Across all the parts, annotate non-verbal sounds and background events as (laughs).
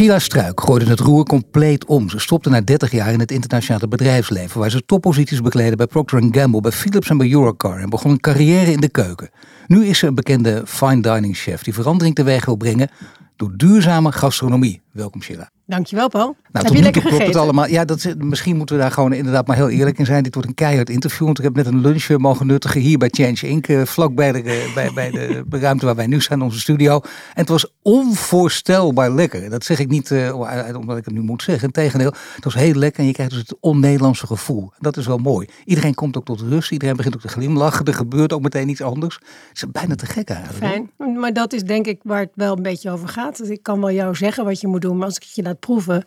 Sheila Struik gooide het roer compleet om. Ze stopte na 30 jaar in het internationale bedrijfsleven, waar ze topposities bekleedde bij Procter Gamble, bij Philips en bij Eurocar en begon een carrière in de keuken. Nu is ze een bekende fine dining chef die verandering teweeg wil brengen door duurzame gastronomie. Welkom Sheila. Dankjewel Paul. Nou, Heb je lekker klopt het allemaal. Ja, dat, is- misschien moeten we daar gewoon inderdaad maar heel eerlijk in zijn. Dit wordt een keihard interview. Want ik heb net een lunch eh, mogen nuttigen hier bij Change Inc. eh, vlak bij de, eh, bij, bij de ruimte waar wij nu zijn, onze studio. En het was onvoorstelbaar lekker. Dat zeg ik niet eh, omdat ik het nu moet zeggen. Integendeel, het was heel lekker en je krijgt dus het on-Nederlandse gevoel. Dat is wel mooi. Iedereen komt ook tot rust. Iedereen begint ook te glimlachen. Er gebeurt ook meteen iets anders. Het is bijna te gek eigenlijk. Fijn. Maar dat is denk ik waar het wel een beetje over gaat. Dus ik kan wel jou zeggen wat je moet doen, maar als ik het je laat proeven,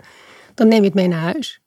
dan neem je het mee naar huis.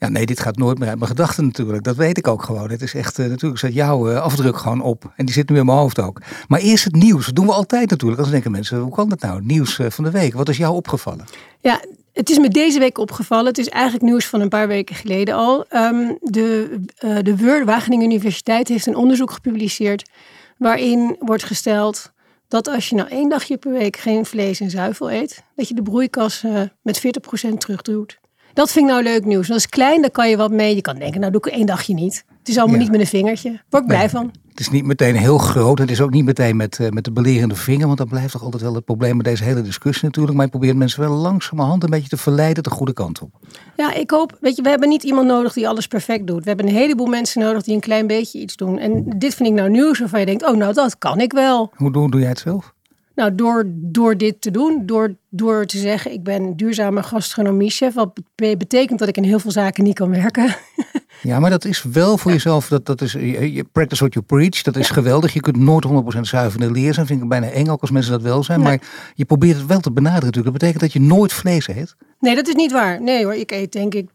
Ja, nee, dit gaat nooit meer uit mijn gedachten natuurlijk. Dat weet ik ook gewoon. Het is echt, eh, natuurlijk zet jouw eh, afdruk gewoon op. En die zit nu in mijn hoofd ook. Maar eerst het nieuws. Dat doen we altijd natuurlijk. Dan denken mensen, hoe kan dat nou? Het nieuws eh, van de week. Wat is jou opgevallen? Ja, het is me deze week opgevallen. Het is eigenlijk nieuws van een paar weken geleden al. Ehm, de de Wageningen Universiteit, heeft een onderzoek gepubliceerd waarin wordt gesteld dat als je nou één dagje per week geen vlees en zuivel eet, dat je de broeikas eh, met 40% terugduwt. Dat vind ik nou leuk nieuws. Dat is klein, daar kan je wat mee. Je kan denken, nou doe ik één dagje niet. Het is allemaal Ja. niet met een vingertje. Word ik blij van. Het is niet meteen heel groot. Het is ook niet meteen met, eh, met de belerende vinger. Want dat blijft toch altijd wel het probleem met deze hele discussie natuurlijk. Maar je probeert mensen wel langzamerhand een beetje te verleiden de goede kant op. Ja, ik hoop, weet je, we hebben niet iemand nodig die alles perfect doet. We hebben een heleboel mensen nodig die een klein beetje iets doen. En dit vind ik nou nieuws waarvan je denkt, oh nou dat kan ik wel. Hoe doe, doe jij het zelf? Nou, door, door dit te doen, door, door te zeggen, ik ben duurzame gastronomiechef, wat be- betekent dat ik in heel veel zaken niet kan werken. (laughs) Ja, maar dat is wel voor jezelf, dat, dat is, je, practice what you preach, dat is geweldig. Je kunt nooit 100% zuiver leer zijn, vind ik bijna eng ook als mensen dat wel zijn. Nee. Maar je probeert het wel te benaderen natuurlijk. Dat betekent dat je nooit vlees eet. Nee, dat is niet waar. Nee hoor, ik eet denk ik 10%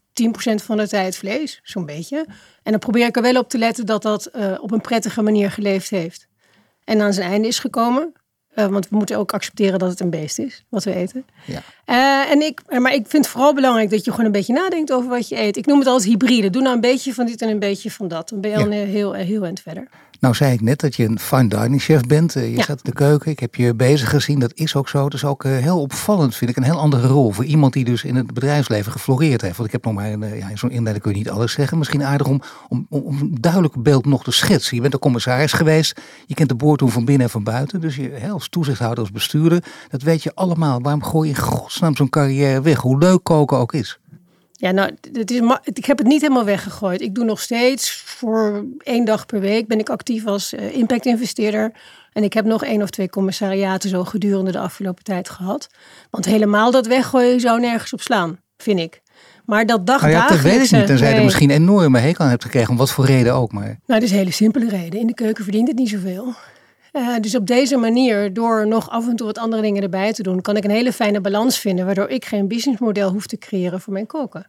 van de tijd vlees, zo'n beetje. En dan probeer ik er wel op te letten dat dat eh, op een prettige manier geleefd heeft. En aan zijn einde is gekomen. Eh, want we moeten ook accepteren dat het een beest is, wat we eten. Ja. Eh, en ik, maar ik vind het vooral belangrijk dat je gewoon een beetje nadenkt over wat je eet. Ik noem het altijd hybride. Doe nou een beetje van dit en een beetje van dat. Dan ben je Ja. al heel, heel eind verder. Nou zei ik net dat je een fine dining chef bent. Eh, Je Ja. in de keuken. Ik heb je bezig gezien. Dat is ook zo. Het is ook eh, heel opvallend, vind ik. Een heel andere rol voor iemand die dus in het bedrijfsleven gefloreerd heeft. Want ik heb nog maar, een, eh, ja, in zo'n inleiding kun je niet alles zeggen. Misschien aardig om, om, om een duidelijk beeld nog te schetsen. Je bent een commissaris geweest. Je kent de boordroom van binnen en van buiten. Dus je hè, als toezichthouder, als bestuurder. Dat weet je allemaal. Waarom gooi je in godsnaam zo'n carrière weg? Hoe leuk koken ook is. Ja, nou, het is, ik heb het niet helemaal weggegooid. Ik doe nog steeds voor één dag per week ben ik actief als eh, impact-investeerder. En ik heb nog één of twee commissariaten zo gedurende de afgelopen tijd gehad. Want helemaal dat weggooien zou nergens op slaan, vind ik. Maar dat Nou ja, dat weet ik niet. Tenzij je er nee. misschien enorme hekel aan hebt gekregen. Om wat voor reden ook. Maar Nou, dat is een hele simpele reden. In de keuken verdient het niet zoveel. Eh, dus op deze manier, door nog af en toe wat andere dingen erbij te doen, kan ik een hele fijne balans vinden, waardoor ik geen businessmodel hoef te creëren voor mijn koken.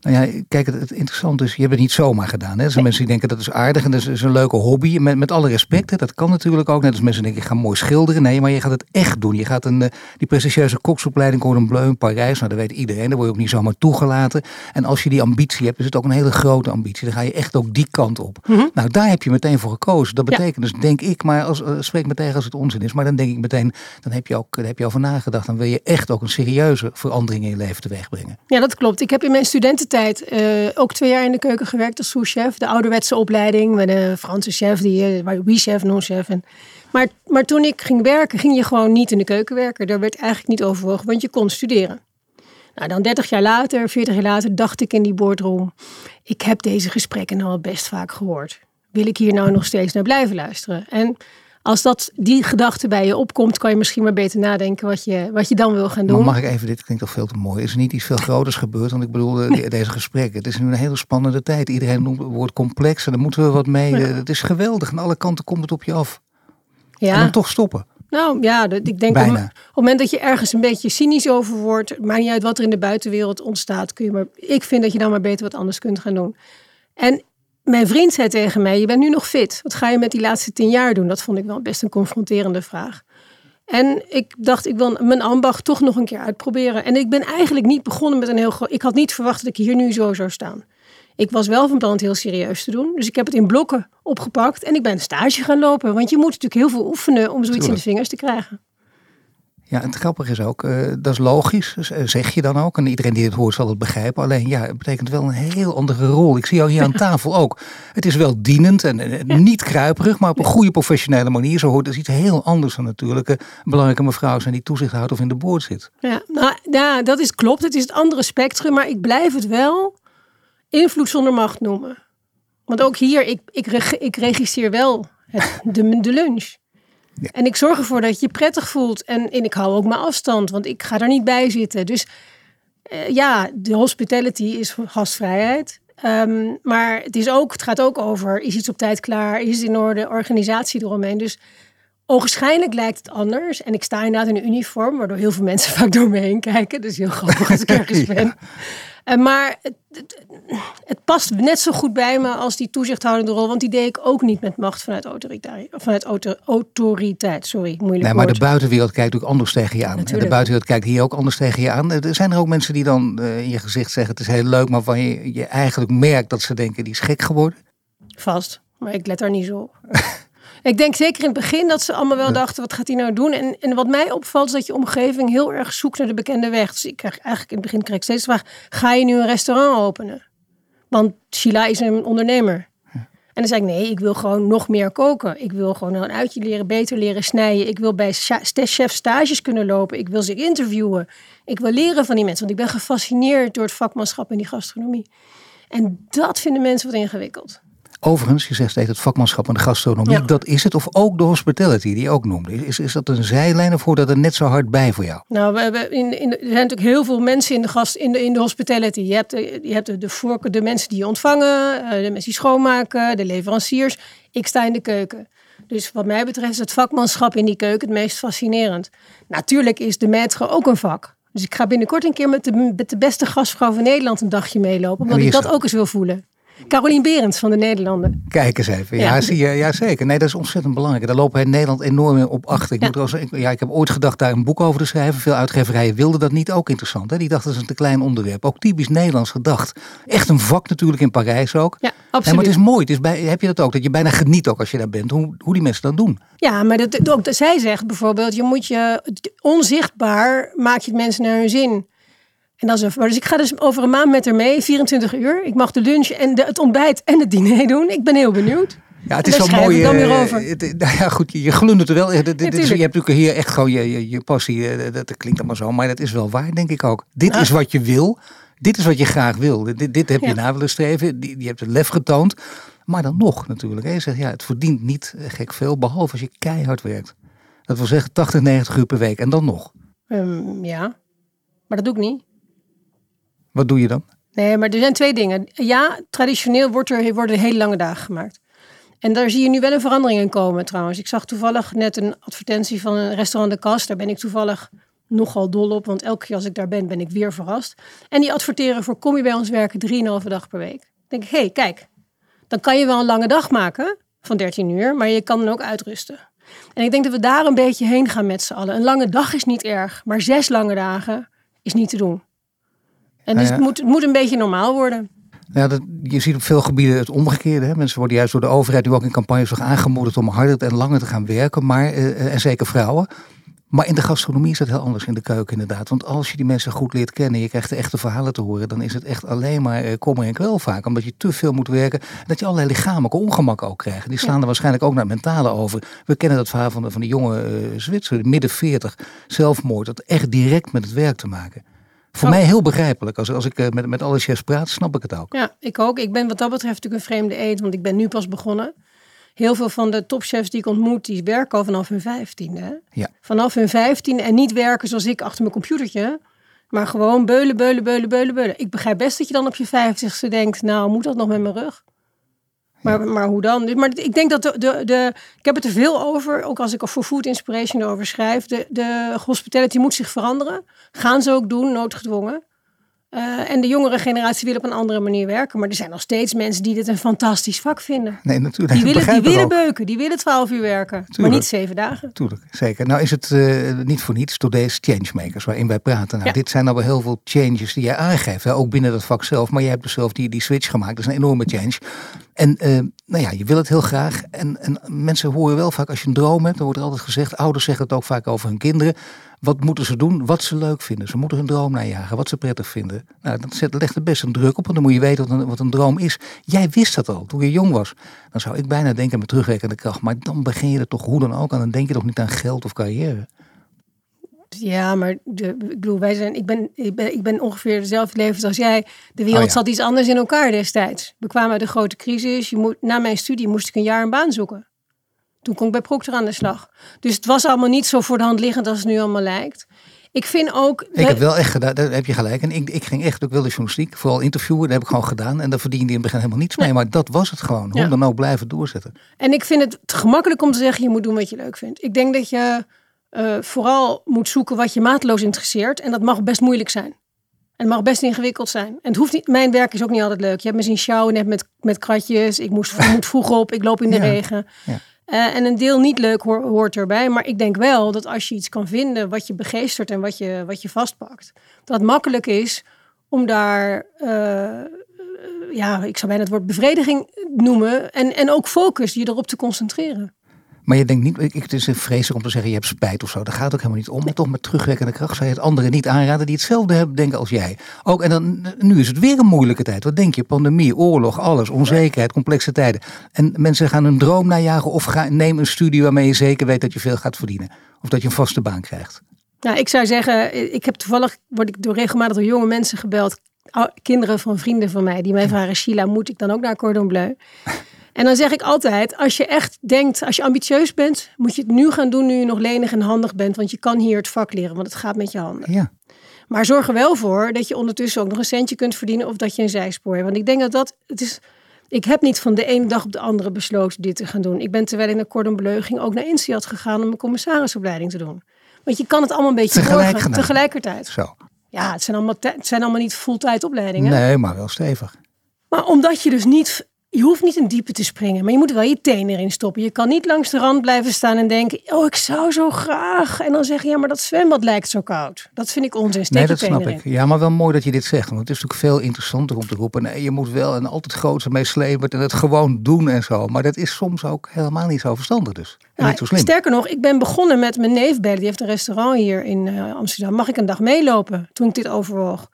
Nou ja, kijk, het, interessante is, je hebt het niet zomaar gedaan. Hè? Er zijn mensen die denken dat is aardig en dat is, een leuke hobby. Met, met alle respect, hè, dat kan natuurlijk ook. Net als mensen denken, ik ga mooi schilderen. Nee, maar je gaat het echt doen. Je gaat een, eh, die prestigieuze koksopleiding Cordon Bleu in Parijs. Nou, dat weet iedereen. Daar word je ook niet zomaar toegelaten. En als je die ambitie hebt, is het ook een hele grote ambitie. Dan ga je echt ook die kant op. Nou, daar heb je meteen voor gekozen. Dat Ja. betekent dus, denk ik, maar als, eh, spreek me tegen als het onzin is. Maar dan denk ik meteen, dan heb je ook daar heb je over nagedacht. Dan wil je echt ook een serieuze verandering in je leven teweeg brengen. Ja, dat klopt. Ik heb in mijn studententijd eh, ook twee jaar in de keuken gewerkt als souschef. De ouderwetse opleiding met een Franse chef, die, uh, oui-chef, non-chef. En, maar, maar toen ik ging werken, ging je gewoon niet in de keuken werken. Daar werd eigenlijk niet overwogen, want je kon studeren. Nou, dan 30 jaar later, 40 jaar later, dacht ik in die boardroom... ik heb deze gesprekken nou al best vaak gehoord. Wil ik hier nou nog steeds naar blijven luisteren? En als dat, die gedachte bij je opkomt, kan je misschien maar beter nadenken wat je, wat je dan wil gaan doen. Maar mag ik even, dit klinkt toch veel te mooi. Is er niet iets veel groters gebeurd? Want ik bedoel, eh, de- deze gesprekken. Het is nu een hele spannende tijd. Iedereen noemt het woord complex en daar moeten we wat mee. Ja. Eh, Het is geweldig. Aan alle kanten komt het op je af. En ja. dan toch stoppen. Nou ja, ik denk Bijna. op, op het moment dat je ergens een beetje cynisch over wordt, maakt niet uit wat er in de buitenwereld ontstaat, kun je maar, ik vind dat je dan maar beter wat anders kunt gaan doen. En mijn vriend zei tegen mij: Je bent nu nog fit. Wat ga je met die laatste tien jaar doen? Dat vond ik wel best een confronterende vraag. En ik dacht, ik wil mijn ambacht toch nog een keer uitproberen. En ik ben eigenlijk niet begonnen met een heel groot. Ik had niet verwacht dat ik hier nu zo zou staan. Ik was wel van plan het heel serieus te doen. Dus ik heb het in blokken opgepakt en ik ben een stage gaan lopen. Want je moet natuurlijk heel veel oefenen om zoiets in de vingers te krijgen. Ja, en het grappige is ook, uh, dat is logisch, dus, uh, zeg je dan ook. En iedereen die het hoort zal het begrijpen. Alleen ja, het betekent wel een heel andere rol. Ik zie jou hier aan (laughs) tafel ook. Het is wel dienend en, en niet kruiperig, maar op een goede professionele manier. Zo hoort het iets heel anders dan natuurlijk een belangrijke mevrouw zijn die toezicht houdt of in de boord zit. Ja, nou, ja, dat is klopt. Het is het andere spectrum, maar ik blijf het wel invloed zonder macht noemen. Want ook hier, ik, ik, ik registreer wel het, de, de lunch. Ja. En ik zorg ervoor dat je je prettig voelt. En, en ik hou ook mijn afstand, want ik ga er niet bij zitten. Dus uh, ja, de hospitality is gastvrijheid. Um, maar het, is ook, het gaat ook over, is iets op tijd klaar? Is het in orde? Organisatie eromheen. Dus ogenschijnlijk lijkt het anders. En ik sta inderdaad in een uniform, waardoor heel veel (laughs) mensen vaak door me heen kijken. Dus heel grappig als ik (laughs) ergens ben. Uh, maar het, het, het, past net zo goed bij me als die toezichthoudende rol. Want die deed ik ook niet met macht vanuit autoriteit. Vanuit auto, autoriteit, sorry, moeilijk Nee, maar de buitenwereld kijkt ook anders tegen je aan. Natuurlijk. De buitenwereld kijkt hier ook anders tegen je aan. Er zijn er ook mensen die dan uh, in je gezicht zeggen... het is heel leuk, maar van je, je eigenlijk merkt dat ze denken... die is gek geworden? Vast, maar ik let daar niet zo op. (laughs) Ik denk zeker in het begin dat ze allemaal wel dachten, wat gaat hij nou doen? En, en wat mij opvalt is dat je omgeving heel erg zoekt naar de bekende weg. Dus ik krijg eigenlijk in het begin krijg ik steeds de vraag, ga je nu een restaurant openen? Want Sheila is een ondernemer. En dan zei ik, nee, ik wil gewoon nog meer koken. Ik wil gewoon een uitje leren, beter leren snijden. Ik wil bij chef stages kunnen lopen. Ik wil ze interviewen. Ik wil leren van die mensen. Want ik ben gefascineerd door het vakmanschap en die gastronomie. En dat vinden mensen wat ingewikkeld. Overigens, je zegt steeds het vakmanschap en de gastronomie, ja. dat is het. Of ook de hospitality, die je ook noemde. Is, is dat een zijlijn of hoort dat er net zo hard bij voor jou? Nou, we hebben in, in, er zijn natuurlijk heel veel mensen in de, gast, in de, in de hospitality. Je hebt, de, je hebt de, de, voorke, de mensen die je ontvangen, de mensen die schoonmaken, de leveranciers. Ik sta in de keuken. Dus wat mij betreft is het vakmanschap in die keuken het meest fascinerend. Natuurlijk is de maître ook een vak. Dus ik ga binnenkort een keer met de, met de beste gastvrouw van Nederland een dagje meelopen. Omdat ik dat, dat ook eens wil voelen. Carolien Berends van de Nederlanden. Kijk eens even. Ja, ja. Zie je, ja zeker. Nee, dat is ontzettend belangrijk. Daar lopen wij in Nederland enorm op achter. Ik, ja. moet als, ja, ik heb ooit gedacht daar een boek over te schrijven. Veel uitgeverijen wilden dat niet. Ook interessant. Hè? Die dachten dat is een te klein onderwerp. Ook typisch Nederlands gedacht. Echt een vak natuurlijk in Parijs ook. Ja, absoluut. Nee, maar het is mooi. Het is bij, heb je dat ook? Dat je bijna geniet ook als je daar bent. Hoe, hoe die mensen dat doen. Ja, maar dat, ook, zij zegt bijvoorbeeld. Je moet je onzichtbaar maak je het mensen naar hun zin. En dat is een, dus ik ga dus over een maand met haar mee, 24 uur. Ik mag de lunch en de, het ontbijt en het diner (laughs) doen. Ik ben heel benieuwd. Ja, het is wel mooi. Dan weer over. Het, nou ja, goed, je glundert er wel. Dit, dit, je hebt natuurlijk hier echt gewoon je, je, je passie. Dat, dat klinkt allemaal zo, maar dat is wel waar, denk ik ook. Dit is wat je wil. Dit is wat je graag wil. Dit, dit heb je ja. na willen streven. Je, hebt het lef getoond. Maar dan nog natuurlijk. Je zegt, ja, het verdient niet gek veel, behalve als je keihard werkt. Dat wil zeggen 80, 90 uur per week. En dan nog. Um, ja, maar dat doe ik niet. Wat doe je dan? Nee, maar er zijn twee dingen. Ja, traditioneel wordt er, worden hele lange dagen gemaakt. En daar zie je nu wel een verandering in komen trouwens. Ik zag toevallig net een advertentie van een restaurant De Kast. Daar ben ik toevallig nogal dol op, want elke keer als ik daar ben, ben ik weer verrast. En die adverteren voor kom je bij ons werken 3,5 dag per week. Dan denk ik, hé, hey, kijk, dan kan je wel een lange dag maken van 13 uur, maar je kan dan ook uitrusten. En ik denk dat we daar een beetje heen gaan met z'n allen. Een lange dag is niet erg, maar zes lange dagen is niet te doen. En dus nou het, moet, het moet een beetje normaal worden. Ja, dat, je ziet op veel gebieden het omgekeerde. Hè. Mensen worden juist door de overheid nu ook in campagnes aangemoedigd om harder en langer te gaan werken. Maar, uh, en zeker vrouwen. Maar in de gastronomie is dat heel anders in de keuken inderdaad. Want als je die mensen goed leert kennen, je krijgt de echte verhalen te horen, dan is het echt alleen maar uh, kommer en kwel vaak. Omdat je te veel moet werken. Dat je allerlei lichamelijke ongemak ook krijgt. Die slaan ja. er waarschijnlijk ook naar het mentale over. We kennen dat verhaal van de, van de jonge uh, Zwitser, midden 40, zelfmoord. Dat echt direct met het werk te maken. Voor oh. mij heel begrijpelijk. Als, als ik uh, met, met alle chefs praat, snap ik het ook. Ja, ik ook. Ik ben wat dat betreft natuurlijk een vreemde eet, want ik ben nu pas begonnen. Heel veel van de topchefs die ik ontmoet, die werken al vanaf hun vijftiende. Ja. Vanaf hun vijftiende en niet werken zoals ik achter mijn computertje. Maar gewoon beulen, beulen, beulen, beulen, beulen. Ik begrijp best dat je dan op je vijftigste denkt, nou moet dat nog met mijn rug? Maar, maar hoe dan? Maar ik denk dat de, de, de, Ik heb het er veel over, ook als ik voor Food Inspiration erover schrijf. De, de hospitality moet zich veranderen. Gaan ze ook doen, noodgedwongen. Uh, en de jongere generatie wil op een andere manier werken. Maar er zijn nog steeds mensen die dit een fantastisch vak vinden. Nee, natuurlijk. Die willen, die willen beuken, die willen 12 uur werken. Tuurlijk. Maar niet zeven dagen. Tuurlijk, zeker. Nou is het uh, niet voor niets deze Changemakers waarin wij praten. Nou, Dit zijn nou wel heel veel changes die jij aangeeft. Hè? Ook binnen dat vak zelf. Maar jij hebt dus zelf die, die switch gemaakt. Dat is een enorme change. En uh, nou ja, je wil het heel graag. En, en mensen horen wel vaak als je een droom hebt. Dan wordt er altijd gezegd. Ouders zeggen het ook vaak over hun kinderen. Wat moeten ze doen? Wat ze leuk vinden. Ze moeten hun droom najagen. Wat ze prettig vinden. Nou, dat zet, legt er best een druk op. Want dan moet je weten wat een, wat een droom is. Jij wist dat al toen je jong was. Dan zou ik bijna denken met terugwerkende kracht. Maar dan begin je er toch hoe dan ook aan. Dan denk je toch niet aan geld of carrière. Ja, maar de, ik bedoel, wij zijn, ik, ben, ik, ben, ik ben ongeveer dezelfde leeftijd als jij. De wereld oh zat iets anders in elkaar destijds. We kwamen uit de grote crisis. Je moet, na mijn studie moest ik een jaar een baan zoeken. Toen kon ik bij Procter aan de slag. Dus het was allemaal niet zo voor de hand liggend als het nu allemaal lijkt. Ik vind ook. Ik heb wel echt gedaan, daar heb je gelijk. En ik, ik ging echt, ik wilde journalistiek, vooral interviewen, dat heb ik gewoon gedaan. En daar verdiende in het begin helemaal niets mee. Maar dat was het gewoon. Hoe dan ook blijven doorzetten. En ik vind het gemakkelijk om te zeggen, je moet doen wat je leuk vindt. Ik denk dat je uh, vooral moet zoeken wat je maatloos interesseert. En dat mag best moeilijk zijn. En het mag best ingewikkeld zijn. En het hoeft niet, mijn werk is ook niet altijd leuk. Je hebt me zien sjouwen net met, met kratjes. Ik moest, moet vroeg op, ik loop in de (laughs) regen. Ja. Uh, en een deel niet leuk hoort erbij. Maar ik denk wel dat als je iets kan vinden wat je begeestert en wat je, wat je vastpakt, dat het makkelijk is om daar, uh, ja, ik zou bijna het woord bevrediging noemen. En, en ook focus, je erop te concentreren. Maar je denkt niet, ik, het is vreselijk om te zeggen je hebt spijt of zo. Daar gaat het ook helemaal niet om. Maar toch met terugwerkende kracht zou je het anderen niet aanraden die hetzelfde hebben denken als jij. Ook, en dan, nu is het weer een moeilijke tijd. Wat denk je? Pandemie, oorlog, alles, onzekerheid, complexe tijden. En mensen gaan een droom najagen of ga, neem een studie waarmee je zeker weet dat je veel gaat verdienen. Of dat je een vaste baan krijgt. Nou, ik zou zeggen, ik heb toevallig, word ik door regelmatig door jonge mensen gebeld. Kinderen van vrienden van mij die mij vragen, Sheila, moet ik dan ook naar Cordon Bleu? En dan zeg ik altijd, als je echt denkt, als je ambitieus bent, moet je het nu gaan doen nu je nog lenig en handig bent. Want je kan hier het vak leren, want het gaat met je handen. Ja. Maar zorg er wel voor dat je ondertussen ook nog een centje kunt verdienen of dat je een zijspoor hebt. Want ik denk dat dat, het is, ik heb niet van de ene dag op de andere besloten dit te gaan doen. Ik ben terwijl ik naar Cordon Bleu ging ook naar INSEAD gegaan om een commissarisopleiding te doen. Want je kan het allemaal een beetje Tegelijk tegelijkertijd. Zo. Ja, het zijn allemaal, het zijn allemaal niet fulltime opleidingen. Nee, maar wel stevig. Maar omdat je dus niet je hoeft niet in diepe te springen, maar je moet wel je tenen erin stoppen. Je kan niet langs de rand blijven staan en denken: Oh, ik zou zo graag. En dan zeggen: Ja, maar dat zwembad lijkt zo koud. Dat vind ik onzin. Steek nee, dat snap ik. Ja, maar wel mooi dat je dit zegt. Want het is natuurlijk veel interessanter om te roepen: Nee, je moet wel en altijd grootste meeslepend en het gewoon doen en zo. Maar dat is soms ook helemaal niet zo verstandig, dus. Nou, niet zo slim. Sterker nog, ik ben begonnen met mijn neef Die heeft een restaurant hier in uh, Amsterdam. Mag ik een dag meelopen toen ik dit overwoog?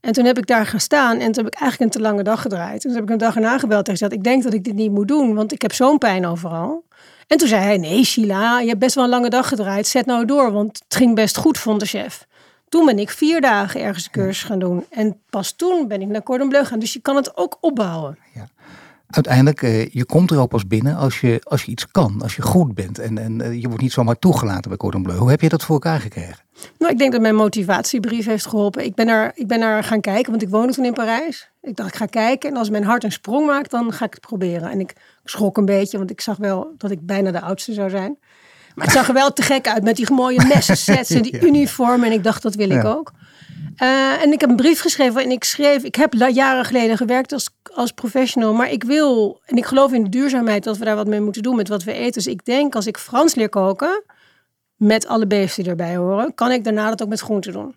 En toen heb ik daar gaan staan en toen heb ik eigenlijk een te lange dag gedraaid. En toen heb ik een dag erna gebeld en gezegd, ik denk dat ik dit niet moet doen, want ik heb zo'n pijn overal. En toen zei hij, nee Sheila, je hebt best wel een lange dag gedraaid, zet nou door, want het ging best goed, vond de chef. Toen ben ik vier dagen ergens een cursus gaan doen. En pas toen ben ik naar Cordon Bleu gaan. Dus je kan het ook opbouwen. Ja uiteindelijk, uh, je komt er al pas binnen als je, als je iets kan, als je goed bent. En, en uh, je wordt niet zomaar toegelaten bij Cordon Bleu. Hoe heb je dat voor elkaar gekregen? Nou, ik denk dat mijn motivatiebrief heeft geholpen. Ik ben er, ik ben er gaan kijken, want ik woonde toen in Parijs. Ik dacht, ik ga kijken en als mijn hart een sprong maakt, dan ga ik het proberen. En ik schrok een beetje, want ik zag wel dat ik bijna de oudste zou zijn. Maar het zag er wel te gek uit met die mooie messensets (laughs) en die uniform. En ik dacht, dat wil ik ook. Uh, en ik heb een brief geschreven en ik schreef, ik heb jaren geleden gewerkt als, als professional, maar ik wil, en ik geloof in de duurzaamheid, dat we daar wat mee moeten doen met wat we eten. Dus ik denk, als ik Frans leer koken, met alle beesten die erbij horen, kan ik daarna dat ook met groenten doen.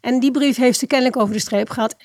En die brief heeft ze kennelijk over de streep gehad.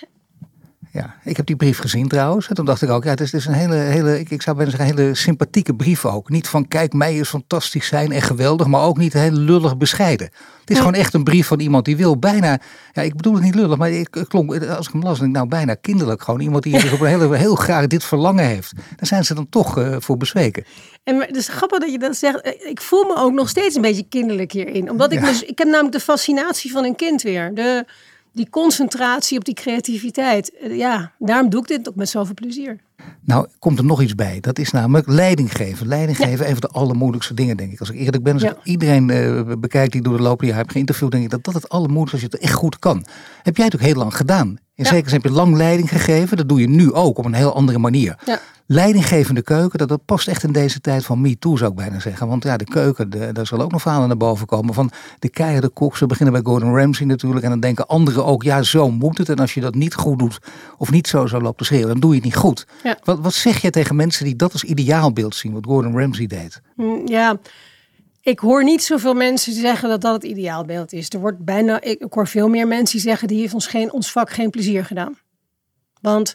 Ja, ik heb die brief gezien trouwens. En toen dacht ik ook, ja, het is, het is een hele, hele ik, ik zou bijna zeggen, een hele sympathieke brief ook. Niet van, kijk, mij is fantastisch zijn en geweldig, maar ook niet heel lullig bescheiden. Het is gewoon echt een brief van iemand die wil bijna, ja, ik bedoel het niet lullig, maar ik, klonk, als ik hem las, denk ik nou bijna kinderlijk. Gewoon iemand die (laughs) dus op een hele, heel graag dit verlangen heeft. Daar zijn ze dan toch uh, voor bezweken. En het is grappig dat je dat zegt. Eh, ik voel me ook nog steeds een beetje kinderlijk hierin. Omdat ik, dus, ik heb namelijk de fascinatie van een kind weer. De die concentratie op die creativiteit. Eh, ja, daarom doe ik dit ook met zoveel plezier. Nou, komt er nog iets bij. Dat is namelijk leiding geven. Leiding geven, een van de allermoeilijkste dingen, denk ik. Als ik eerlijk ben, als ik iedereen uh, bekijkt die door de loop jaar heb geïnterviewd, denk ik dat dat het allermoeilijkste is als je het echt goed kan. Heb jij het ook heel lang gedaan. In zekere zin heb je lang leiding gegeven. Dat doe je nu ook op een heel andere manier. Ja. leidinggevende keuken, dat, dat past echt in deze tijd van me too zou ik bijna zeggen. Want ja, de keuken, de, daar zal ook nog verhalen naar boven komen van de keiharde koks. We beginnen bij Gordon Ramsay natuurlijk en dan denken anderen ook, ja zo moet het. En als je dat niet goed doet of niet zo zou lopen te schreeuwen, dan doe je het niet goed. Ja. Wat, wat zeg je tegen mensen die dat als ideaalbeeld zien, wat Gordon Ramsay deed? Mm, Ja, ik hoor niet zoveel mensen zeggen dat dat het ideaalbeeld is. Er wordt bijna, ik, ik hoor veel meer mensen die zeggen die heeft ons, geen, ons vak geen plezier gedaan. Want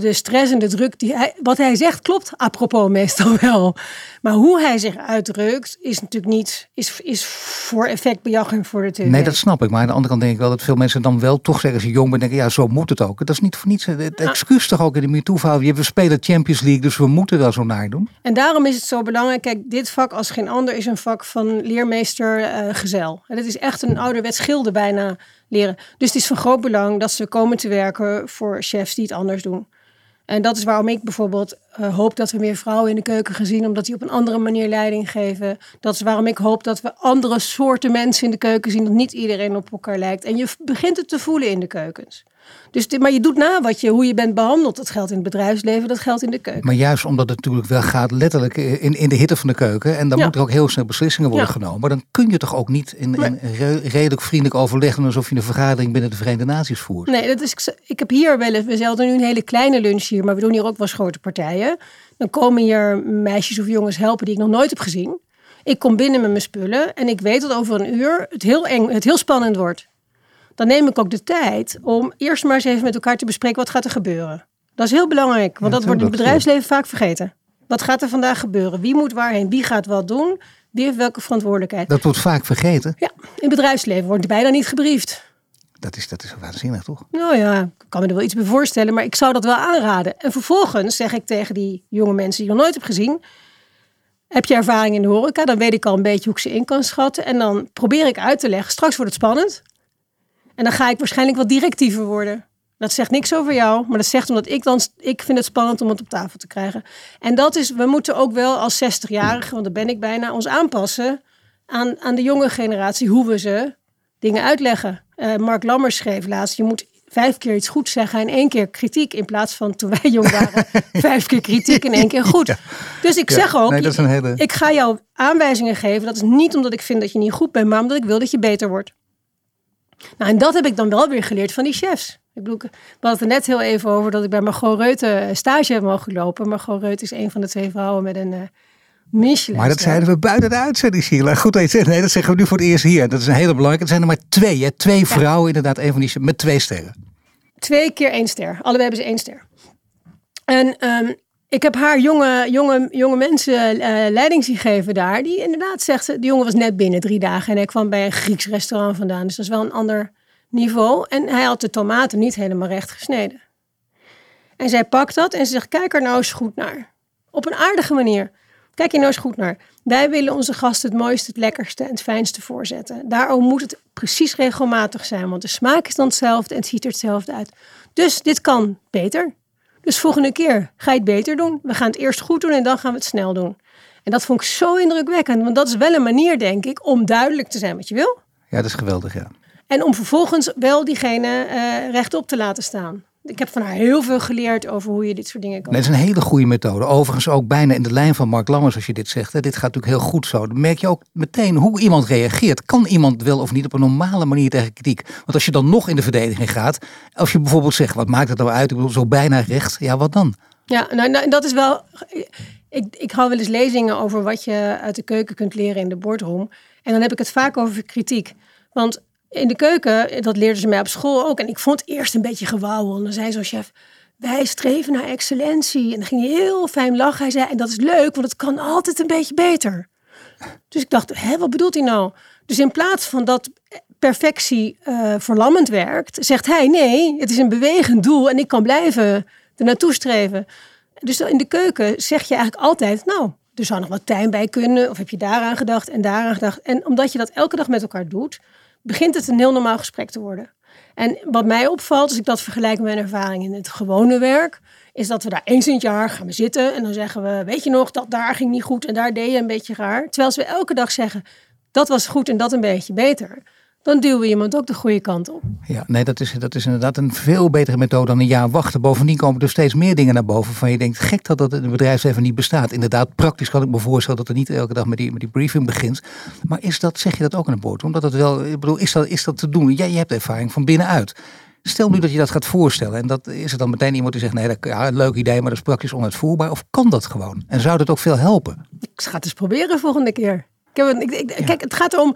de, stress en de druk, die hij, wat hij zegt klopt apropos meestal (laughs) wel. Maar hoe hij zich uitdrukt is natuurlijk niet, is, is voor effectbejaging voor de tv. Nee, dat snap ik. Maar aan de andere kant denk ik wel dat veel mensen dan wel toch zeggen als je jong bent, denken ja, zo moet het ook. Dat is niet voor niets het excuus toch ook in de MeToo-verhaal. We spelen Champions League, dus we moeten daar zo naar doen. En daarom is het zo belangrijk. Kijk, dit vak als geen ander is een vak van leermeester eh, gezel. En het is echt een ouderwets schilder bijna leren. Dus het is van groot belang dat ze komen te werken voor chefs die het anders doen. En dat is waarom ik bijvoorbeeld eh, hoop dat we meer vrouwen in de keuken gaan zien, omdat die op een andere manier leiding geven. Dat is waarom ik hoop dat we andere soorten mensen in de keuken zien, dat niet iedereen op elkaar lijkt. En je begint het te voelen in de keukens. Dus, dit- maar je doet na wat je, hoe je bent behandeld. Dat geldt in het bedrijfsleven, dat geldt in de keuken. Maar juist omdat het natuurlijk wel gaat letterlijk in, in de hitte van de keuken. En dan Ja. moeten er ook heel snel beslissingen worden Ja. genomen. Maar dan kun je toch ook niet in, in re- redelijk vriendelijk overleggen alsof je een vergadering binnen de Verenigde Naties voert. Nee, dat is, ik heb hier wel eens, we zelden nu een hele kleine lunch hier, maar we doen hier ook wel eens grote partijen. Dan komen hier meisjes of jongens helpen die ik nog nooit heb gezien. Ik kom binnen met mijn spullen en ik weet dat over een uur het heel eng, het heel spannend wordt. Dan neem ik ook de tijd om eerst maar eens even met elkaar te bespreken wat gaat er gebeuren. Dat is heel belangrijk, want Ja, dat wordt in het bedrijfsleven vaak vergeten. Wat gaat er vandaag gebeuren? Wie moet waarheen? Wie gaat wat doen? Wie heeft welke verantwoordelijkheid? Dat wordt vaak vergeten. Ja, in het bedrijfsleven wordt bijna niet gebriefd. Dat is, dat is waanzinnig, toch? Nou ja, ik kan me er wel iets bij voorstellen, maar ik zou dat wel aanraden. En vervolgens zeg ik tegen die jonge mensen die ik nog nooit heb gezien: Heb je ervaring in de horeca? Dan weet ik al een beetje hoe ik ze in kan schatten. En dan probeer ik uit te leggen. Straks wordt het spannend. En dan ga ik waarschijnlijk wat directiever worden. Dat zegt niks over jou, maar dat zegt omdat ik dan, ik vind het spannend om het op tafel te krijgen. En dat is, we moeten ook wel als 60-jarigen, want dat ben ik bijna, ons aanpassen aan, aan de jonge generatie, hoe we ze dingen uitleggen. Eh, Mark Lammers schreef laatst, je moet vijf keer iets goed zeggen en één keer kritiek. In plaats van toen wij jong waren, (laughs) vijf keer kritiek en één keer goed. Dus ik Ja, zeg ook, nee, dat is een hele- ik ga jou aanwijzingen geven. Dat is niet omdat ik vind dat je niet goed bent, maar omdat ik wil dat je beter wordt. Nou, en dat heb ik dan wel weer geleerd van die chefs. Ik bedoel, we hadden het er net heel even over dat ik bij Margot Reute stage heb mogen lopen. Margot Reute is een van de twee vrouwen met een uh, Michelin. Maar dat zeiden we buiten de uitzending, Sheila. Goed dat je het zegt. Nee, dat zeggen we nu voor het eerst hier. Dat is een hele belangrijke. Er zijn er maar twee, hè? Twee vrouwen inderdaad. Een van die met twee sterren. Twee keer één ster. Allebei hebben ze één ster. En ehm, ik heb haar jonge, jonge, jonge mensen uh, leiding zien geven daar. Die inderdaad zegt, de jongen was net binnen drie dagen. En hij kwam bij een Grieks restaurant vandaan. Dus dat is wel een ander niveau. En hij had de tomaten niet helemaal recht gesneden. En zij pakt dat en ze zegt, kijk er nou eens goed naar. Op een aardige manier. Kijk hier nou eens goed naar. Wij willen onze gasten het mooiste, het lekkerste en het fijnste voorzetten. Daarom moet het precies regelmatig zijn, want de smaak is dan hetzelfde en het ziet er hetzelfde uit. Dus dit kan beter. Dus volgende keer ga je het beter doen. We gaan het eerst goed doen en dan gaan we het snel doen. En dat vond ik zo indrukwekkend, want dat is wel een manier, denk ik, om duidelijk te zijn wat je wil. Ja, dat is geweldig, ja. En om vervolgens wel diegene uh, rechtop te laten staan. Ik heb van haar heel veel geleerd over hoe je dit soort dingen kan doen. Dat is een hele goede methode. Overigens ook bijna in de lijn van Mark Lammers als je dit zegt. Hè. Dit gaat natuurlijk heel goed zo. Dan merk je ook meteen hoe iemand reageert. Kan iemand wel of niet op een normale manier tegen kritiek? Want als je dan nog in de verdediging gaat. Als je bijvoorbeeld zegt, wat maakt het nou uit? Ik bedoel, zo bijna recht. Ja, wat dan? Ja, nou, nou dat is wel... Ik, ik hou wel eens lezingen over wat je uit de keuken kunt leren in de boardroom. En dan heb ik het vaak over kritiek. Want in de keuken, dat leerden ze mij op school ook. En ik vond het eerst een beetje gewauwel. En dan zei zo'n chef, wij streven naar excellentie. En dan ging hij heel fijn lachen. Hij zei, en dat is leuk, want het kan altijd een beetje beter. Dus ik dacht, hè, wat bedoelt hij nou? Dus in plaats van dat perfectie uh, verlammend werkt, zegt hij, nee, het is een bewegend doel. En ik kan blijven er naartoe streven. Dus in de keuken zeg je eigenlijk altijd, nou, er zou nog wat tuin bij kunnen. Of heb je daaraan gedacht en daaraan gedacht. En omdat je dat elke dag met elkaar doet, begint het een heel normaal gesprek te worden. En wat mij opvalt, als ik dat vergelijk met mijn ervaring in het gewone werk, is dat we daar eens in het jaar gaan zitten en dan zeggen we, weet je nog, dat daar ging niet goed en daar deed je een beetje raar. Terwijl we elke dag zeggen, dat was goed en dat een beetje beter, dan duwen we iemand ook de goede kant op. Ja, nee, dat is, dat is inderdaad een veel betere methode dan een jaar wachten. Bovendien komen er steeds meer dingen naar boven van je denkt, gek dat dat in het bedrijfsleven niet bestaat. Inderdaad, praktisch kan ik me voorstellen dat er niet elke dag met die, met die briefing begint. Maar is dat, zeg je dat ook aan de boord? Omdat het wel, ik bedoel, is dat, is dat te doen? Jij je hebt ervaring van binnenuit. Stel nu dat je dat gaat voorstellen en dat is er dan meteen iemand die zegt, nee, dat, ja, een leuk idee, maar dat is praktisch onuitvoerbaar. Of kan dat gewoon? En zou dat ook veel helpen? Ik ga het eens proberen volgende keer. Ik heb, ik, ik, Kijk, het gaat erom,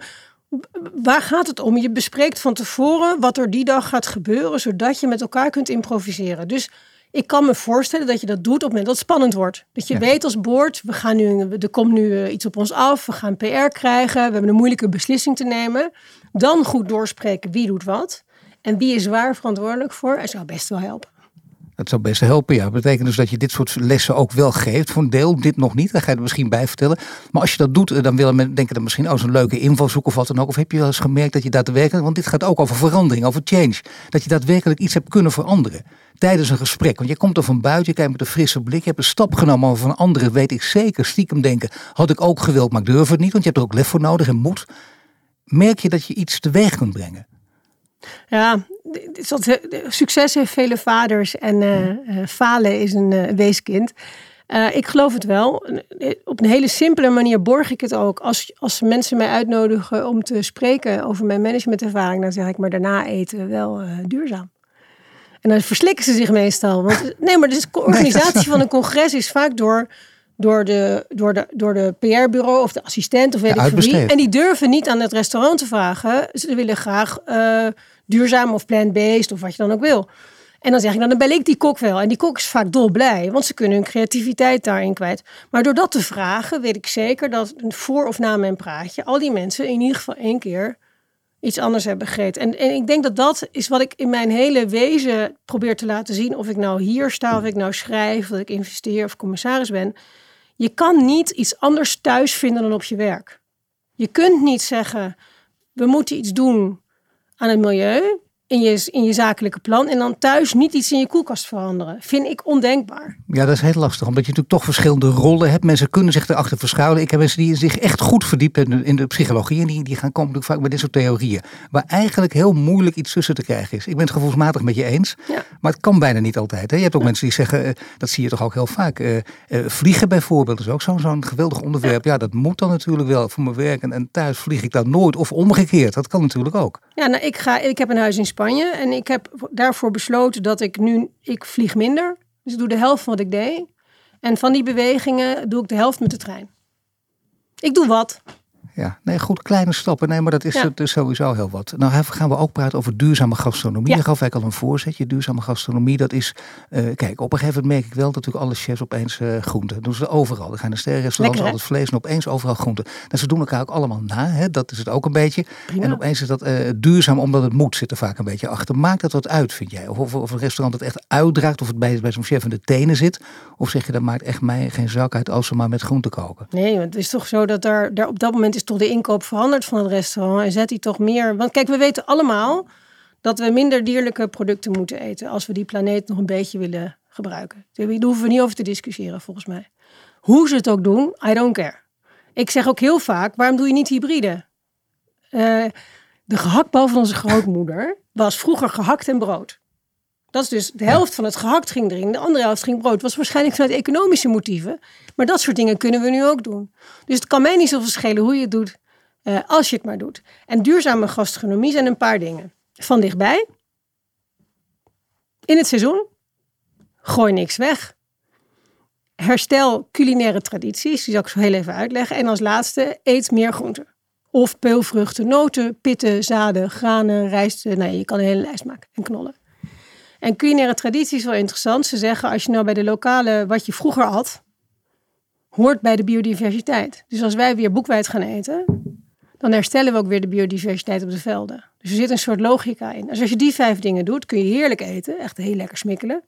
waar gaat het om? Je bespreekt van tevoren wat er die dag gaat gebeuren, zodat je met elkaar kunt improviseren. Dus ik kan me voorstellen dat je dat doet op het moment dat het spannend wordt. Dat je weet als boord, we gaan nu, er komt nu eh, iets op ons af, we gaan PR krijgen, we hebben een moeilijke beslissing te nemen. Dan goed doorspreken wie doet wat en wie is waar verantwoordelijk voor. En zou best wel helpen. Dat zou best helpen, ja. Dat betekent dus dat je dit soort lessen ook wel geeft. Voor een deel, dit nog niet, daar ga je er misschien bij vertellen. Maar als je dat doet, eh, dan willen men denken dan misschien oh, een leuke invalshoek of wat dan ook. Of heb je wel eens gemerkt dat je daadwerkelijk, want dit gaat ook over verandering, over change. Dat je daadwerkelijk iets hebt kunnen veranderen tijdens een gesprek. Want je komt er van buiten, je kijkt met een frisse blik. Je hebt een stap genomen van anderen, weet ik zeker. Stiekem denken, had ik ook gewild, maar ik durf het niet. Want je hebt er ook lef voor nodig en moed. Merk je dat je iets teweeg kunt brengen? Ja, succes heeft vele vaders en uh, falen is een weeskind. ik geloof het wel. Op een hele simpele manier borg ik het ook. Als, als mensen mij uitnodigen om te spreken over mijn managementervaring, dan zeg ik maar daarna eten wel duurzaam. En dan verslikken ze zich meestal. Want, nee, maar de (laughs) organisatie van een congres is vaak door door de, door de, door de PR-bureau of de assistent of weet ik wie. En die durven niet aan het restaurant te vragen. Ze willen graag uh, duurzaam of plant-based of wat je dan ook wil. En dan zeg ik, nou, dan bel ik die kok wel. En die kok is vaak dolblij, want ze kunnen hun creativiteit daarin kwijt. Maar door dat te vragen, weet ik zeker dat voor of na mijn praatje... al die mensen in ieder geval één keer iets anders hebben gegeten. En, en ik denk dat dat is wat ik in mijn hele wezen probeer te laten zien. Of ik nou hier sta, of ik nou schrijf, of ik investeer of commissaris ben je kan niet iets anders thuis vinden dan op je werk. Je kunt niet zeggen, we moeten iets doen aan het milieu in je, in je zakelijke plan en dan thuis niet iets in je koelkast veranderen. Vind ik ondenkbaar. Ja, dat is heel lastig, omdat je natuurlijk toch verschillende rollen hebt. Mensen kunnen zich erachter verschuilen. Ik heb mensen die zich echt goed verdiepen in de, psychologie en die, die gaan komen vaak met dit soort theorieën. Waar eigenlijk heel moeilijk iets tussen te krijgen is. Ik ben het gevoelsmatig met je eens, ja. maar het kan bijna niet altijd. Hè? Je hebt ook mensen die zeggen, uh, dat zie je toch ook heel vaak. Uh, uh, vliegen bijvoorbeeld is ook zo'n zo'n geweldig onderwerp. Ja. dat moet dan natuurlijk wel voor mijn werk. En, en thuis vlieg ik dan nooit. Of omgekeerd, dat kan natuurlijk ook. Ja, nou, ik, ga, ik heb een huis in Spanje en ik heb daarvoor besloten dat ik nu, ik vlieg minder. Dus ik doe de helft van wat ik deed. En van die bewegingen doe ik de helft met de trein. Ik doe wat. Ja, nee, goed, kleine stappen. Nee, maar dat is ja. dus sowieso heel wat. Nou gaan we ook praten over duurzame gastronomie. Ja. Daar gaf ik al een voorzetje. Duurzame gastronomie, dat is... Uh, kijk, op een gegeven moment merk ik wel dat natuurlijk alle chefs opeens uh, groenten. Dat doen ze overal. Dan gaan de sterrenrestaurants altijd vlees en opeens overal groenten. Nou, ze doen elkaar ook allemaal na. Hè? Dat is het ook een beetje. Prima. En opeens is dat uh, duurzaam omdat het moet zit er vaak een beetje achter. Maakt dat wat uit, vind jij? Of, of, of een restaurant het echt uitdraagt, of het bij, bij zo'n chef in de tenen zit? Of zeg je, dat maakt echt mij geen zak uit als ze maar met groenten koken? Nee, want het is toch zo dat daar, daar op dat moment is toch de inkoop veranderd van het restaurant en zet hij toch meer. Want kijk, we weten allemaal dat we minder dierlijke producten moeten eten als we die planeet nog een beetje willen gebruiken. Daar hoeven we niet over te discussiëren, volgens mij. Hoe ze het ook doen, I don't care. Ik zeg ook heel vaak, waarom doe je niet hybride? Uh, de gehaktbal van onze grootmoeder was vroeger gehakt en brood. Dat is dus de helft van het gehakt ging erin, de andere helft ging brood. was waarschijnlijk vanuit economische motieven. Maar dat soort dingen kunnen we nu ook doen. Dus het kan mij niet zoveel schelen hoe je het doet, uh, als je het maar doet. En duurzame gastronomie zijn een paar dingen. Van dichtbij. In het seizoen. Gooi niks weg. Herstel culinaire tradities. Die zal ik zo heel even uitleggen. En als laatste, eet meer groenten. Of peulvruchten, noten, pitten, zaden, granen, rijst. Nee, je kan een hele lijst maken. En knollen. En culinaire traditie is wel interessant. Ze zeggen, als je nou bij de lokale, wat je vroeger had, hoort bij de biodiversiteit. Dus als wij weer boekwijd gaan eten, dan herstellen we ook weer de biodiversiteit op de velden. Dus er zit een soort logica in. Dus als je die vijf dingen doet, kun je heerlijk eten. Echt heel lekker smikkelen.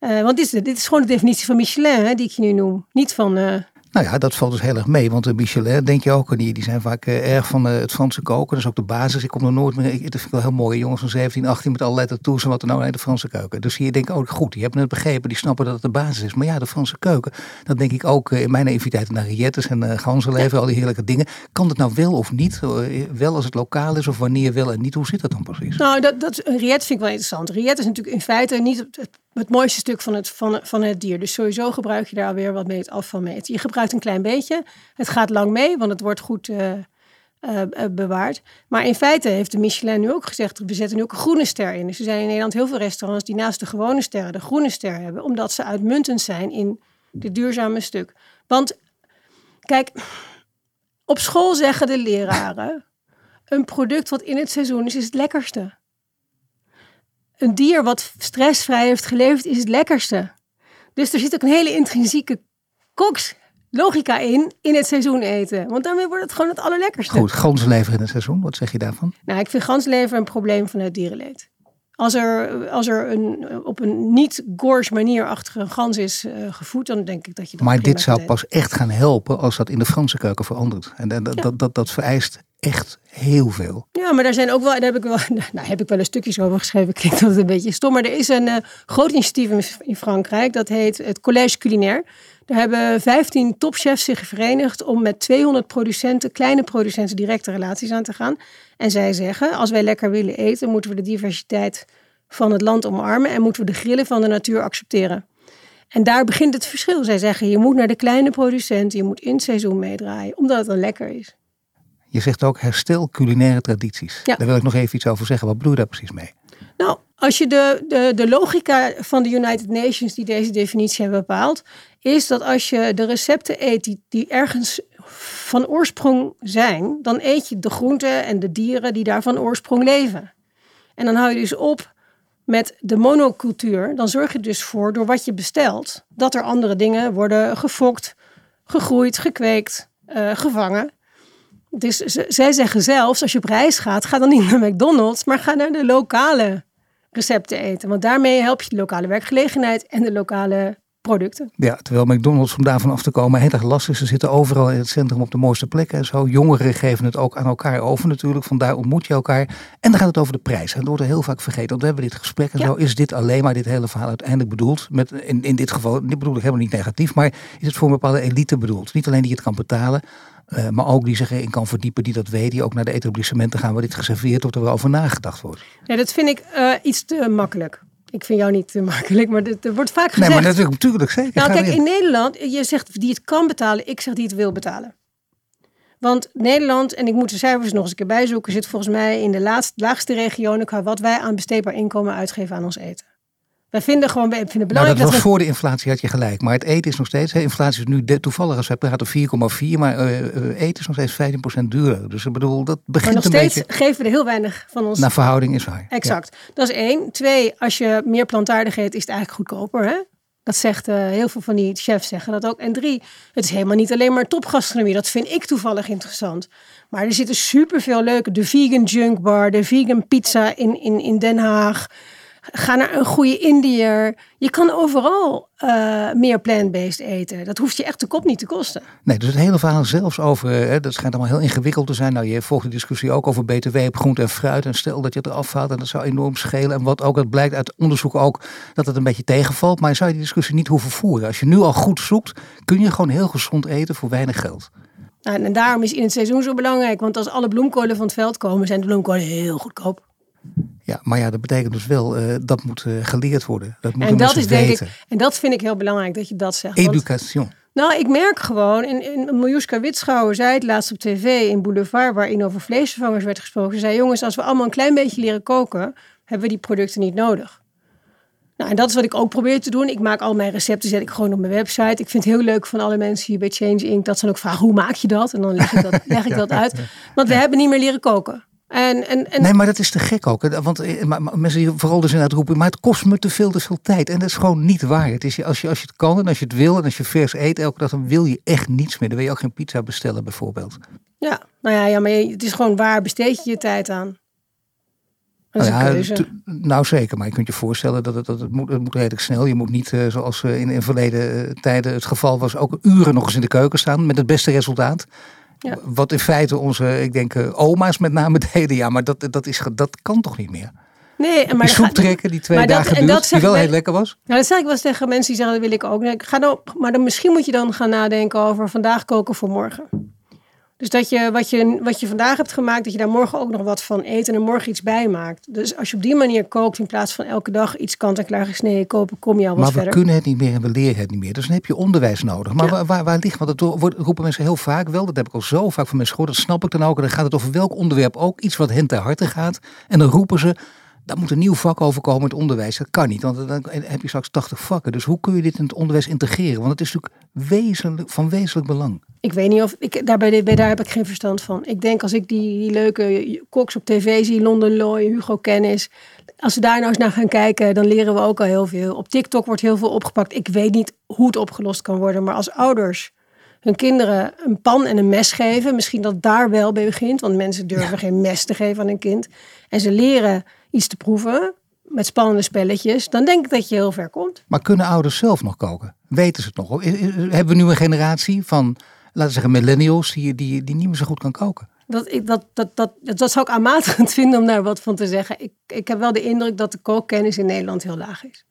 Uh, want dit is, dit is gewoon de definitie van Michelin, hè, die ik je nu noem. Niet van... Uh, Nou ja, dat valt dus heel erg mee. Want de Michelin, denk je ook, die, die zijn vaak uh, erg van uh, het Franse koken. Dat is ook de basis. Ik kom er nooit meer. Ik, dat vind ik wel heel mooi. Jongens van 17, 18 met allerlei tattoos en wat er nou uit de Franse keuken. Dus hier denk ik ook goed. Die hebben het begrepen. Die snappen dat het de basis is. Maar ja, de Franse keuken. Dat denk ik ook uh, in mijn naïviteit naar rillettes en uh, ganzenleven. Al die heerlijke dingen. Kan het nou wel of niet? wel als het lokaal is of wanneer wel en niet? Hoe zit dat dan precies? Nou, dat, dat, vind ik wel interessant. Riet is natuurlijk in feite niet het, het mooiste stuk van het, van, van het dier. Dus sowieso gebruik je daar weer wat mee het afval mee. Je gebruikt een klein beetje. Het gaat lang mee, want het wordt goed uh, uh, bewaard. Maar in feite heeft de Michelin nu ook gezegd, we zetten nu ook een groene ster in. Dus er zijn in Nederland heel veel restaurants die naast de gewone sterren de groene ster hebben. Omdat ze uitmuntend zijn in dit duurzame stuk. Want kijk, op school zeggen de leraren, een product wat in het seizoen is, is het lekkerste een dier wat stressvrij heeft geleefd, is het lekkerste. Dus er zit ook een hele intrinsieke kokslogica in, in het seizoen eten. Want daarmee wordt het gewoon het allerlekkerste. Goed, ganslever in het seizoen, wat zeg je daarvan? Nou, ik vind ganslever een probleem van het dierenleed. Als er, als er een, op een niet gorge manier achter een gans is uh, gevoed, dan denk ik dat je dat Maar dit zou pas echt gaan helpen als dat in de Franse keuken verandert. En dat, ja. dat, dat, dat vereist echt heel veel. Ja, maar daar zijn ook wel, daar heb ik wel, (laughs) nou, heb ik wel een stukjes over geschreven. (laughs) Klinkt dat een beetje stom, maar er is een uh, groot initiatief in Frankrijk. Dat heet het Collège Culinaire. Daar hebben 15 topchefs zich verenigd om met 200 producenten, kleine producenten, directe relaties aan te gaan. En zij zeggen, als wij lekker willen eten, moeten we de diversiteit van het land omarmen en moeten we de grillen van de natuur accepteren. En daar begint het verschil. Zij zeggen, je moet naar de kleine producenten, je moet in het seizoen meedraaien, omdat het dan lekker is. Je zegt ook herstel culinaire tradities. Ja. Daar wil ik nog even iets over zeggen. Wat bedoel je daar precies mee? Nou, als je de, de, de logica van de United Nations die deze definitie hebben bepaald, is dat als je de recepten eet die, die ergens van oorsprong zijn, dan eet je de groenten en de dieren die daar van oorsprong leven. En dan hou je dus op met de monocultuur. Dan zorg je dus voor, door wat je bestelt, dat er andere dingen worden gefokt, gegroeid, gekweekt, uh, gevangen. Dus zij zeggen zelfs, als je op reis gaat, ga dan niet naar McDonald's, maar ga naar de lokale recepten eten. Want daarmee help je de lokale werkgelegenheid en de lokale producten. Ja, terwijl McDonald's om daarvan af te komen heel erg lastig is. Ze zitten overal in het centrum op de mooiste plekken en zo. Jongeren geven het ook aan elkaar over natuurlijk. Vandaar ontmoet je elkaar. En dan gaat het over de prijs. En dat wordt er heel vaak vergeten. Want we hebben dit gesprek en ja. zo. Is dit alleen maar dit hele verhaal uiteindelijk bedoeld? Met, in, in dit geval, dit bedoel ik helemaal niet negatief. Maar is het voor een bepaalde elite bedoeld? Niet alleen die het kan betalen. Uh, maar ook die zich erin kan verdiepen, die dat weet, die ook naar de etablissementen gaan waar dit geserveerd wordt, er wel over nagedacht wordt. Ja, dat vind ik uh, iets te makkelijk. Ik vind jou niet te makkelijk, maar er wordt vaak gezegd. Nee, maar natuurlijk, natuurlijk zeker. Nou, kijk, in Nederland, je zegt die het kan betalen, ik zeg die het wil betalen. Want Nederland, en ik moet de cijfers nog eens een keer bijzoeken, zit volgens mij in de laatste, laagste regionen qua wat wij aan besteedbaar inkomen uitgeven aan ons eten. Wij vinden gewoon, wij vinden belangrijk nou, dat, was we... voor de inflatie, had je gelijk. Maar het eten is nog steeds, hè, inflatie is nu de, toevallig als wij praten 4,4, maar uh, uh, eten is nog steeds 15% duurder. Dus ik bedoel, dat begint maar nog een steeds beetje... geven we er heel weinig van ons. Naar verhouding is waar. Exact. Ja. Dat is één. Twee, als je meer plantaardig eet, is het eigenlijk goedkoper. Hè? Dat zegt uh, heel veel van die chefs zeggen dat ook. En drie, het is helemaal niet alleen maar topgastronomie. Dat vind ik toevallig interessant. Maar er zitten superveel leuke. De vegan junk bar, de vegan pizza in, in, in Den Haag. Ga naar een goede Indiër. Je kan overal uh, meer plant-based eten. Dat hoeft je echt de kop niet te kosten. Nee, dus het hele verhaal zelfs over, hè, dat schijnt allemaal heel ingewikkeld te zijn. Nou, je volgt de discussie ook over btw op groente en fruit. En stel dat je het eraf haalt en dat zou enorm schelen. En wat ook, het blijkt uit onderzoek ook, dat het een beetje tegenvalt. Maar je zou je die discussie niet hoeven voeren. Als je nu al goed zoekt, kun je gewoon heel gezond eten voor weinig geld. Nou, en daarom is in het seizoen zo belangrijk. Want als alle bloemkolen van het veld komen, zijn de bloemkolen heel goedkoop. Ja, maar ja, dat betekent dus wel, uh, dat moet uh, geleerd worden. Dat moet en dat is denk ik, en dat vind ik heel belangrijk dat je dat zegt. Education. Want, nou, ik merk gewoon, in, in Miljuska Witschouwer zei het laatst op tv in Boulevard, waarin over vleesvervangers werd gesproken. Ze zei, jongens, als we allemaal een klein beetje leren koken, hebben we die producten niet nodig. Nou, en dat is wat ik ook probeer te doen. Ik maak al mijn recepten, zet ik gewoon op mijn website. Ik vind het heel leuk van alle mensen hier bij Change Inc. dat ze dan ook vragen, hoe maak je dat? En dan leg ik dat, (laughs) leg ik dat uit. (laughs) Want we hebben niet meer leren koken. En, en, en... Nee, maar dat is te gek ook. Want maar, maar, mensen die vooral dus inderdaad roepen, maar het kost me te veel, te veel tijd. En dat is gewoon niet waar. Het is, als, je, als je het kan en als je het wil en als je vers eet elke dag, dan wil je echt niets meer. Dan wil je ook geen pizza bestellen bijvoorbeeld. Ja, nou ja, ja maar het is gewoon waar besteed je je tijd aan. Nou ja, nou zeker, maar je kunt je voorstellen dat het, dat het, moet, het moet redelijk snel. Je moet niet, eh, zoals eh, in, in verleden eh, tijden het geval was, ook uren nog eens in de keuken staan met het beste resultaat. Ja. Wat in feite onze, ik denk, eh, oma's met name (laughs) deden. Ja, maar dat, dat, is, dat kan toch niet meer? Nee, en maar die soep trekken die twee dat- dagen en dat duurt, die zeg wel heel lekker was. Nou, dat zeg ik wel eens tegen mensen die zeggen, dat wil ik ook. Nee, ik Ga dan, maar dan, misschien moet je dan gaan nadenken over vandaag koken voor morgen. Dus dat je wat, je wat je vandaag hebt gemaakt, dat je daar morgen ook nog wat van eet en er morgen iets bij maakt. Dus als je op die manier kookt, in plaats van elke dag iets kant-en-klaar gesneden kopen, kom je al wat Maar we verder. kunnen het niet meer en we leren het niet meer. Dus dan heb je onderwijs nodig. Maar Ja. waar, waar, waar ligt, want dat wordt, roepen mensen heel vaak wel. Dat heb ik al zo vaak van mensen gehoord. Dat snap ik dan ook. En dan gaat het over welk onderwerp ook. Iets wat hen ter harte gaat. En dan roepen ze, daar moet een nieuw vak over komen in het onderwijs. Dat kan niet, want dan heb je straks 80 vakken. Dus hoe kun je dit in het onderwijs integreren? Want het is natuurlijk wezenlijk, van wezenlijk belang. Ik weet niet of ik daar, bij, daar heb ik geen verstand van. Ik denk als ik die, die leuke koks op tv zie, London Loy, Hugo Kennis. Als we daar nou eens naar gaan kijken, dan leren we ook al heel veel. Op TikTok wordt heel veel opgepakt. Ik weet niet hoe het opgelost kan worden. Maar als ouders hun kinderen een pan en een mes geven, misschien dat daar wel bij begint. Want mensen durven geen mes te geven aan een kind. En ze leren iets te proeven met spannende spelletjes. Dan denk ik dat je heel ver komt. Maar kunnen ouders zelf nog koken? Weten ze het nog? Hebben we nu een generatie van, laten we zeggen, millennials die, die, die niet meer zo goed kan koken? Dat, ik, dat, dat, dat, dat, zou ik aanmatigend (laughs) vinden om daar wat van te zeggen. Ik, ik heb wel de indruk dat de kookkennis in Nederland heel laag is.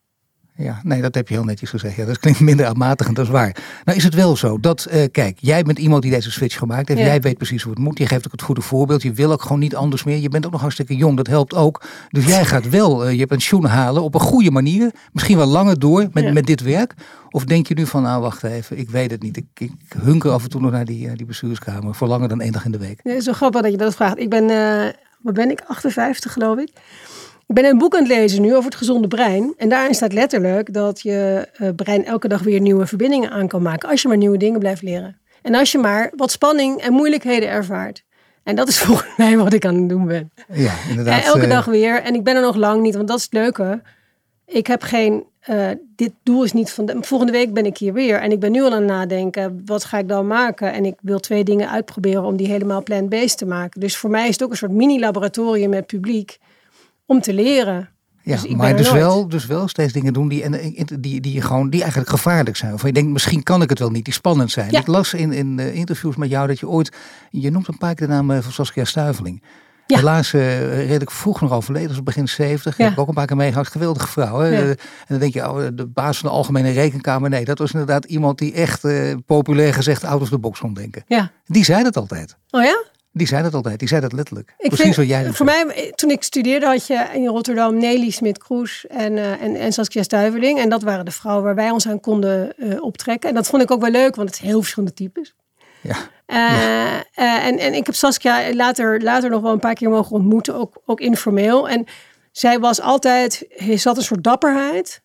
Ja, nee, dat heb je heel netjes gezegd. Ja, dat klinkt minder aanmatigend, dat is waar. Nou is het wel zo dat, eh, kijk, jij bent iemand die deze switch gemaakt heeft. Ja. Jij weet precies hoe het moet. Je geeft ook het goede voorbeeld. Je wil ook gewoon niet anders meer. Je bent ook nog hartstikke jong, dat helpt ook. Dus jij gaat wel eh, je pensioen halen op een goede manier. Misschien wel langer door met, Ja. met dit werk. Of denk je nu van, nou wacht even, ik weet het niet. Ik, ik hunker af en toe nog naar die, eh, die bestuurskamer. Voor langer dan één dag in de week. Is zo grappig dat je dat vraagt. Ik ben, wat ben ik, 58 geloof ik. Ik ben een boek aan het lezen nu over het gezonde brein. En daarin staat letterlijk dat je eh, brein elke dag weer nieuwe verbindingen aan kan maken. Als je maar nieuwe dingen blijft leren. En als je maar wat spanning en moeilijkheden ervaart. En dat is (laughs) volgens mij wat ik aan het doen ben. Ja, inderdaad. En elke eh, dag weer. En ik ben er nog lang niet, want dat is het leuke. Ik heb geen. eh, dit doel is niet van. Volgende week ben ik hier weer. En ik ben nu al aan het nadenken. Wat ga ik dan maken? En ik wil twee dingen uitproberen om die helemaal plant-based te maken. Dus voor mij is het ook een soort mini-laboratorium met publiek. Om te leren. Ja, Dus maar dus nooit. wel, dus wel steeds dingen doen die, en, die, die, gewoon, die eigenlijk gevaarlijk zijn. Of je denkt, misschien kan ik het wel niet, die spannend zijn. Ja. Ik las in, in eh, interviews met jou dat je ooit, je noemt een paar keer de naam eh, van Saskia Stuiveling. Ja. Helaas eh, redelijk vroeg nog overleden, dus begin 70. Ja. Heb ik ook een paar keer meegemaakt. Geweldige vrouw. Hè? Ja. En dan denk je, oh, de baas van de Algemene Rekenkamer. Nee, dat was inderdaad iemand die echt, populair gezegd, out of the box kon denken. Ja. Die zei dat altijd. Oh ja? Die zei dat altijd. Die zei dat letterlijk. Ik Precies vind, wat jij Voor mij, toen ik studeerde, had je in Rotterdam Nelly Smit-Kroes en, eh, en, en Saskia Stuiveling. En dat waren de vrouwen waar wij ons aan konden eh, optrekken. En dat vond ik ook wel leuk, want het is heel verschillende types. Ja. Eh, en, en ik heb Saskia later, later nog wel een paar keer mogen ontmoeten, ook, ook informeel. En zij was altijd, er zat een soort dapperheid,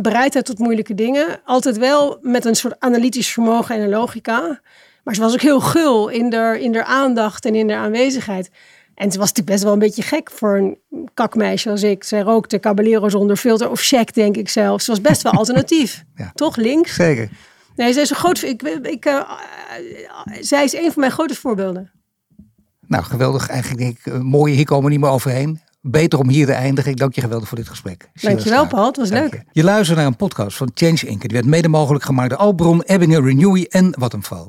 bereidheid tot moeilijke dingen. Altijd wel met een soort analytisch vermogen en een logica. Maar ze was ook heel gul in haar, in haar aandacht en in haar aanwezigheid. En ze was natuurlijk best wel een beetje gek voor een kakmeisje als ik. Zij rookte Caballero zonder filter of check, denk ik zelf. Ze was best wel (laughs) alternatief. Ja. Toch links? Zeker. Nee, zij is een groot. Ik, ik, eh, zij is een van mijn grote voorbeelden. Nou, geweldig. Eigenlijk denk ik, eh, mooie, hier komen we niet meer overheen. Beter om hier te eindigen. Ik dank je geweldig voor dit gesprek. Dankjewel, Paul. Het was Dank leuk. Je. je luistert naar een podcast van Change Inc. Die werd mede mogelijk gemaakt door Albron, Ebbingen, Renewy en Vattenfall.